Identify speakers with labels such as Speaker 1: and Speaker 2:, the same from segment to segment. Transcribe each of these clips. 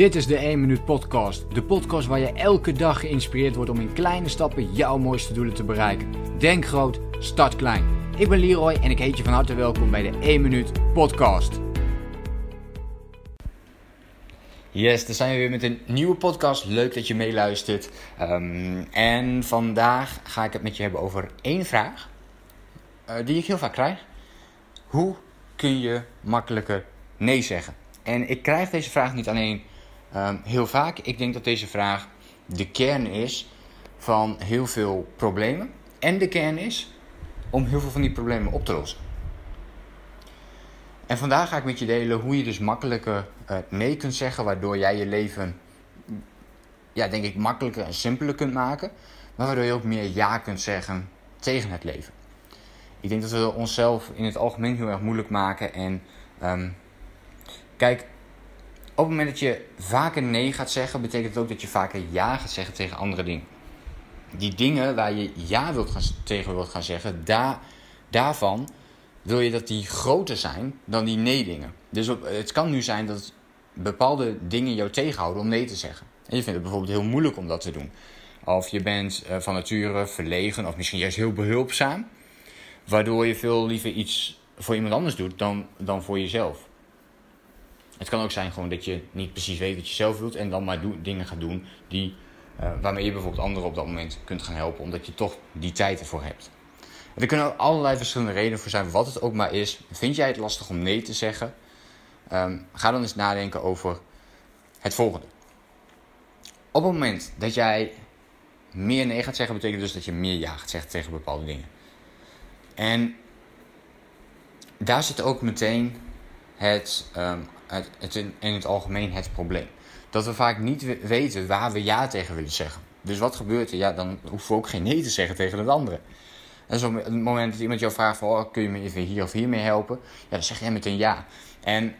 Speaker 1: Dit is de 1 Minuut Podcast. De podcast waar je elke dag geïnspireerd wordt om in kleine stappen jouw mooiste doelen te bereiken. Denk groot, start klein. Ik ben Leroy en ik heet je van harte welkom bij de 1 Minuut Podcast.
Speaker 2: Yes, dan zijn we weer met een nieuwe podcast. Leuk dat je meeluistert. Um, en vandaag ga ik het met je hebben over één vraag uh, die ik heel vaak krijg. Hoe kun je makkelijker nee zeggen? En ik krijg deze vraag niet alleen um, heel vaak. Ik denk dat deze vraag de kern is van heel veel problemen. En de kern is om heel veel van die problemen op te lossen. En vandaag ga ik met je delen hoe je dus makkelijker nee kunt zeggen, waardoor jij je leven, ja, denk ik, makkelijker en simpeler kunt maken. Maar waardoor je ook meer ja kunt zeggen tegen het leven. Ik denk dat we onszelf in het algemeen heel erg moeilijk maken. En um, kijk, op het moment dat je vaker nee gaat zeggen, betekent het ook dat je vaker ja gaat zeggen tegen andere dingen. Die dingen waar je ja wilt gaan, tegen wilt gaan zeggen, daar, daarvan wil je dat die groter zijn dan die nee-dingen. Dus het kan nu zijn dat bepaalde dingen jou tegenhouden om nee te zeggen. En je vindt het bijvoorbeeld heel moeilijk om dat te doen. Of je bent uh, van nature verlegen of misschien juist heel behulpzaam. Waardoor je veel liever iets voor iemand anders doet dan, dan voor jezelf. Het kan ook zijn gewoon dat je niet precies weet wat je zelf wilt en dan maar dingen gaat doen die, uh, waarmee je bijvoorbeeld anderen op dat moment kunt gaan helpen, omdat je toch die tijd ervoor hebt. er kunnen allerlei verschillende redenen voor zijn, wat het ook maar is. Vind jij het lastig om nee te zeggen? Um, ga dan eens nadenken over het volgende. Op het moment dat jij meer nee gaat zeggen, betekent dus dat je meer ja gaat zeggen tegen bepaalde dingen. En daar zit ook meteen het, um, het, het in, het algemeen het probleem. Dat we vaak niet weten waar we ja tegen willen zeggen. Dus wat gebeurt er? Ja, dan hoeven we ook geen nee te zeggen tegen het andere. En zo het moment dat iemand jou vraagt van, oh, kun je me even hier of hier mee helpen? Ja, dan zeg jij meteen ja. En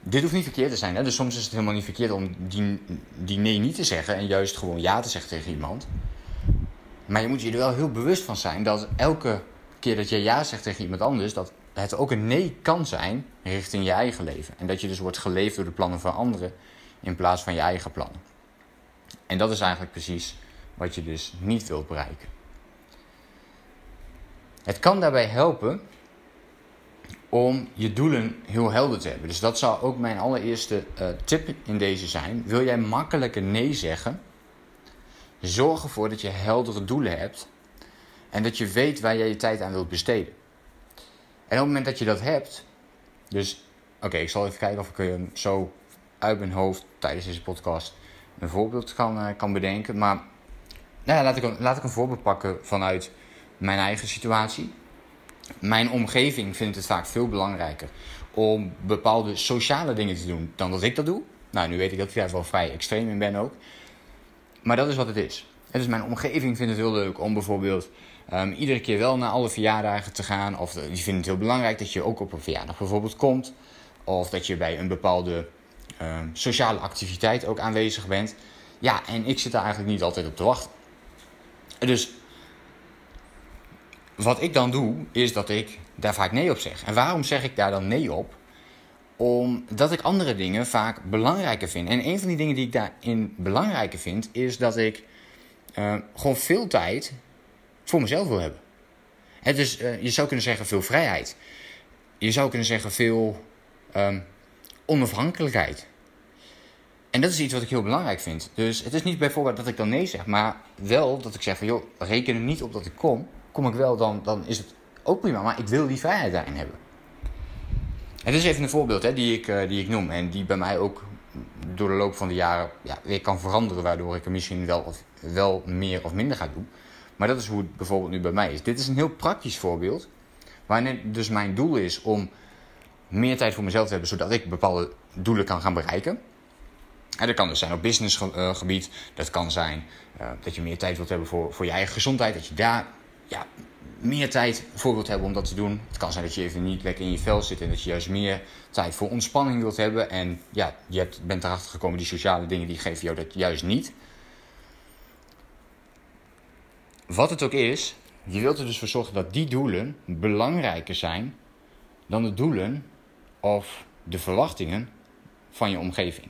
Speaker 2: dit hoeft niet verkeerd te zijn. Hè? Dus soms is het helemaal niet verkeerd om die, die nee niet te zeggen en juist gewoon ja te zeggen tegen iemand. Maar je moet je er wel heel bewust van zijn dat elke keer dat je ja zegt tegen iemand anders, dat het ook een nee kan zijn richting je eigen leven. En dat je dus wordt geleefd door de plannen van anderen in plaats van je eigen plannen. En dat is eigenlijk precies wat je dus niet wilt bereiken. Het kan daarbij helpen om je doelen heel helder te hebben. Dus dat zou ook mijn allereerste uh, tip in deze zijn. Wil jij makkelijker nee zeggen? Zorg ervoor dat je heldere doelen hebt en dat je weet waar jij je tijd aan wilt besteden. En op het moment dat je dat hebt, dus oké, ik zal even kijken of ik je zo uit mijn hoofd tijdens deze podcast een voorbeeld kan, uh, kan bedenken. Maar nou ja, laat, ik, laat ik een voorbeeld pakken vanuit mijn eigen situatie. Mijn omgeving vindt het vaak veel belangrijker om bepaalde sociale dingen te doen dan dat ik dat doe. Nou, nu weet ik dat ik daar wel vrij extreem in ben ook. Maar dat is wat het is. Dus mijn omgeving vindt het heel leuk om bijvoorbeeld um, iedere keer wel naar alle verjaardagen te gaan. Of die vinden het heel belangrijk dat je ook op een verjaardag bijvoorbeeld komt. Of dat je bij een bepaalde um, sociale activiteit ook aanwezig bent. Ja, en ik zit daar eigenlijk niet altijd op te wachten. Dus wat ik dan doe, is dat ik daar vaak nee op zeg. En waarom zeg ik daar dan nee op? Omdat ik andere dingen vaak belangrijker vind. En een van die dingen die ik daarin belangrijker vind, is dat ik uh, gewoon veel tijd voor mezelf wil hebben. Het uh, je zou kunnen zeggen veel vrijheid. Je zou kunnen zeggen veel um, onafhankelijkheid. En dat is iets wat ik heel belangrijk vind. Dus het is niet bijvoorbeeld dat ik dan nee zeg, maar wel dat ik zeg van joh, reken er niet op dat ik kom. Kom ik wel, dan, dan is het ook prima. Maar ik wil die vrijheid daarin hebben. Het is even een voorbeeld hè, die, ik, uh, die ik noem. En die bij mij ook door de loop van de jaren ja, weer kan veranderen. Waardoor ik er misschien wel, wel meer of minder ga doen. Maar dat is hoe het bijvoorbeeld nu bij mij is. Dit is een heel praktisch voorbeeld. Waarin dus mijn doel is om meer tijd voor mezelf te hebben. Zodat ik bepaalde doelen kan gaan bereiken. En dat kan dus zijn op businessgebied. Dat kan zijn uh, dat je meer tijd wilt hebben voor, voor je eigen gezondheid. Dat je daar ja, meer tijd voor wilt hebben om dat te doen. Het kan zijn dat je even niet lekker in je vel zit en dat je juist meer tijd voor ontspanning wilt hebben. En ja, je hebt, bent erachter gekomen, die sociale dingen die geven jou dat juist niet. Wat het ook is, je wilt er dus voor zorgen dat die doelen belangrijker zijn dan de doelen of de verwachtingen van je omgeving.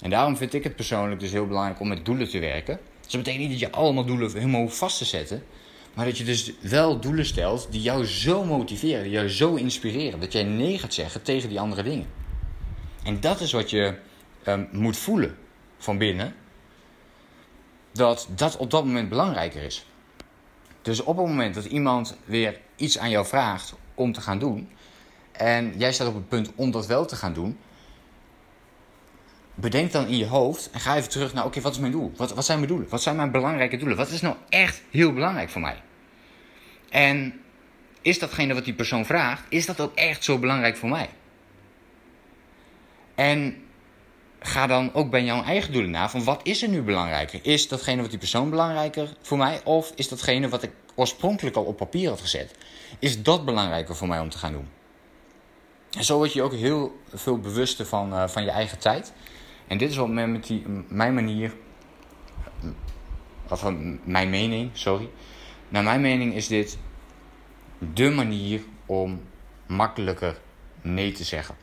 Speaker 2: En daarom vind ik het persoonlijk dus heel belangrijk om met doelen te werken. Dus dat betekent niet dat je allemaal doelen helemaal hoeft vast te zetten. Maar dat je dus wel doelen stelt die jou zo motiveren, die jou zo inspireren. Dat jij nee gaat zeggen tegen die andere dingen. En dat is wat je um, moet voelen van binnen. Dat dat op dat moment belangrijker is. Dus op het moment dat iemand weer iets aan jou vraagt om te gaan doen. En jij staat op het punt om dat wel te gaan doen. Bedenk dan in je hoofd en ga even terug naar: oké, wat is mijn doel? Wat, wat zijn mijn doelen? Wat zijn mijn belangrijke doelen? Wat is nou echt heel belangrijk voor mij? En is datgene wat die persoon vraagt, is dat ook echt zo belangrijk voor mij? En ga dan ook bij jouw eigen doelen na van wat is er nu belangrijker? Is datgene wat die persoon belangrijker voor mij? Of is datgene wat ik oorspronkelijk al op papier had gezet? Is dat belangrijker voor mij om te gaan doen? En zo word je ook heel veel bewuster van, uh, van je eigen tijd. En dit is wat met die, mijn manier, of mijn mening, sorry. Naar mijn mening is dit de manier om makkelijker nee te zeggen.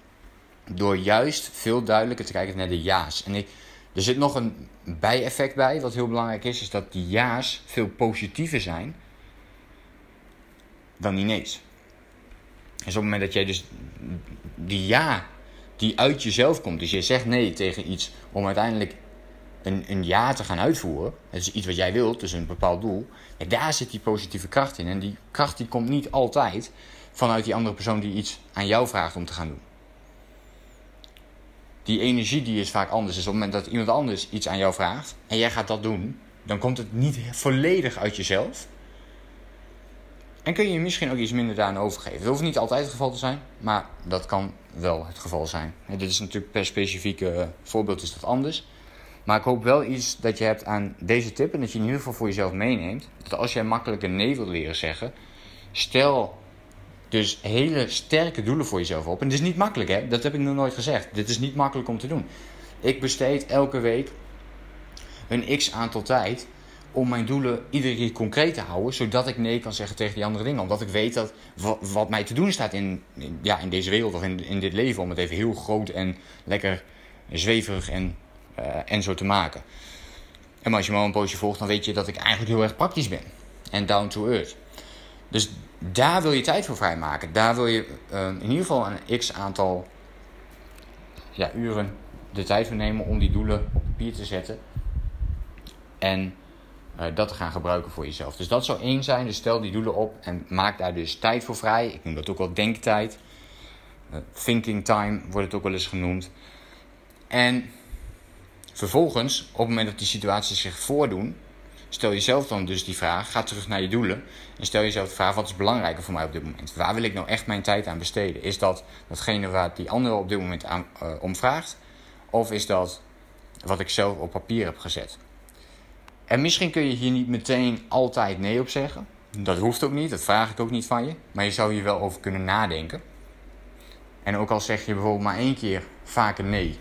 Speaker 2: Door juist veel duidelijker te kijken naar de ja's. En er zit nog een bijeffect bij, wat heel belangrijk is, is dat die ja's veel positiever zijn dan die nee's. Dus op het moment dat jij dus die ja die uit jezelf komt, dus je zegt nee tegen iets om uiteindelijk een, een ja te gaan uitvoeren, dat is iets wat jij wilt, dus een bepaald doel, daar zit die positieve kracht in. En die kracht die komt niet altijd vanuit die andere persoon die iets aan jou vraagt om te gaan doen. Die energie die is vaak anders. Dus op het moment dat iemand anders iets aan jou vraagt en jij gaat dat doen, dan komt het niet volledig uit jezelf. En kun je misschien ook iets minder daaraan overgeven. Dat hoeft niet altijd het geval te zijn, maar dat kan wel het geval zijn. Dit is natuurlijk per specifieke voorbeeld is dat anders. Maar ik hoop wel iets dat je hebt aan deze tip en dat je in ieder geval voor jezelf meeneemt. Dat als jij makkelijk een nee wil leren zeggen, stel dus hele sterke doelen voor jezelf op. En het is niet makkelijk, hè? Dat heb ik nog nooit gezegd. Dit is niet makkelijk om te doen. Ik besteed elke week een x aantal tijd om mijn doelen iedere keer concreet te houden, zodat ik nee kan zeggen tegen die andere dingen. Omdat ik weet dat wat, mij te doen staat in, ja, in deze wereld of in, in dit leven, om het even heel groot en lekker zweverig en en zo te maken. En als je me al een poosje volgt, dan weet je dat ik eigenlijk heel erg praktisch ben. En down to earth. Dus daar wil je tijd voor vrijmaken. Daar wil je uh, in ieder geval een x aantal ja, uren de tijd voor nemen om die doelen op papier te zetten. En uh, dat te gaan gebruiken voor jezelf. Dus dat zou één zijn. Dus stel die doelen op en maak daar dus tijd voor vrij. Ik noem dat ook wel denktijd. thinking time wordt het ook wel eens genoemd. En Vervolgens, op het moment dat die situaties zich voordoen, stel jezelf dan dus die vraag, ga terug naar je doelen en stel jezelf de vraag, wat is belangrijker voor mij op dit moment? Waar wil ik nou echt mijn tijd aan besteden? Is dat datgene waar die andere op dit moment aan, uh, om vraagt? Of is dat wat ik zelf op papier heb gezet? En misschien kun je hier niet meteen altijd nee op zeggen. Dat hoeft ook niet, dat vraag ik ook niet van je. Maar je zou hier wel over kunnen nadenken. En ook al zeg je bijvoorbeeld maar één keer vaker nee,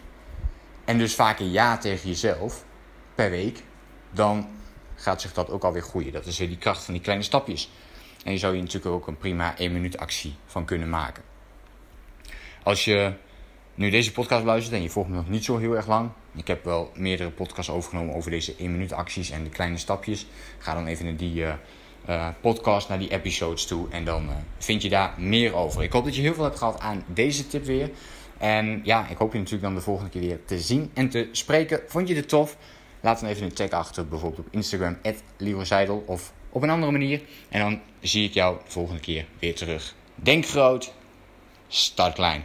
Speaker 2: en dus vaker ja tegen jezelf per week, dan gaat zich dat ook alweer groeien. Dat is weer die kracht van die kleine stapjes. En je zou je natuurlijk ook een prima 1 minuut actie van kunnen maken. Als je nu deze podcast luistert en je volgt me nog niet zo heel erg lang. Ik heb wel meerdere podcasts overgenomen over deze 1 minuut acties en de kleine stapjes. Ga dan even naar die uh, uh, podcast, naar die episodes toe. En dan uh, vind je daar meer over. Ik hoop dat je heel veel hebt gehad aan deze tip weer. En ja, ik hoop je natuurlijk dan de volgende keer weer te zien en te spreken. Vond je dit tof? Laat dan even een tag achter, bijvoorbeeld op Instagram, Seidel of op een andere manier. En dan zie ik jou de volgende keer weer terug. Denk groot, start klein.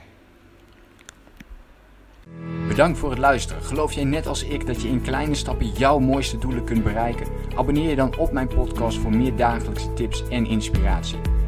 Speaker 1: Bedankt voor het luisteren. Geloof jij net als ik dat je in kleine stappen jouw mooiste doelen kunt bereiken? Abonneer je dan op mijn podcast voor meer dagelijkse tips en inspiratie.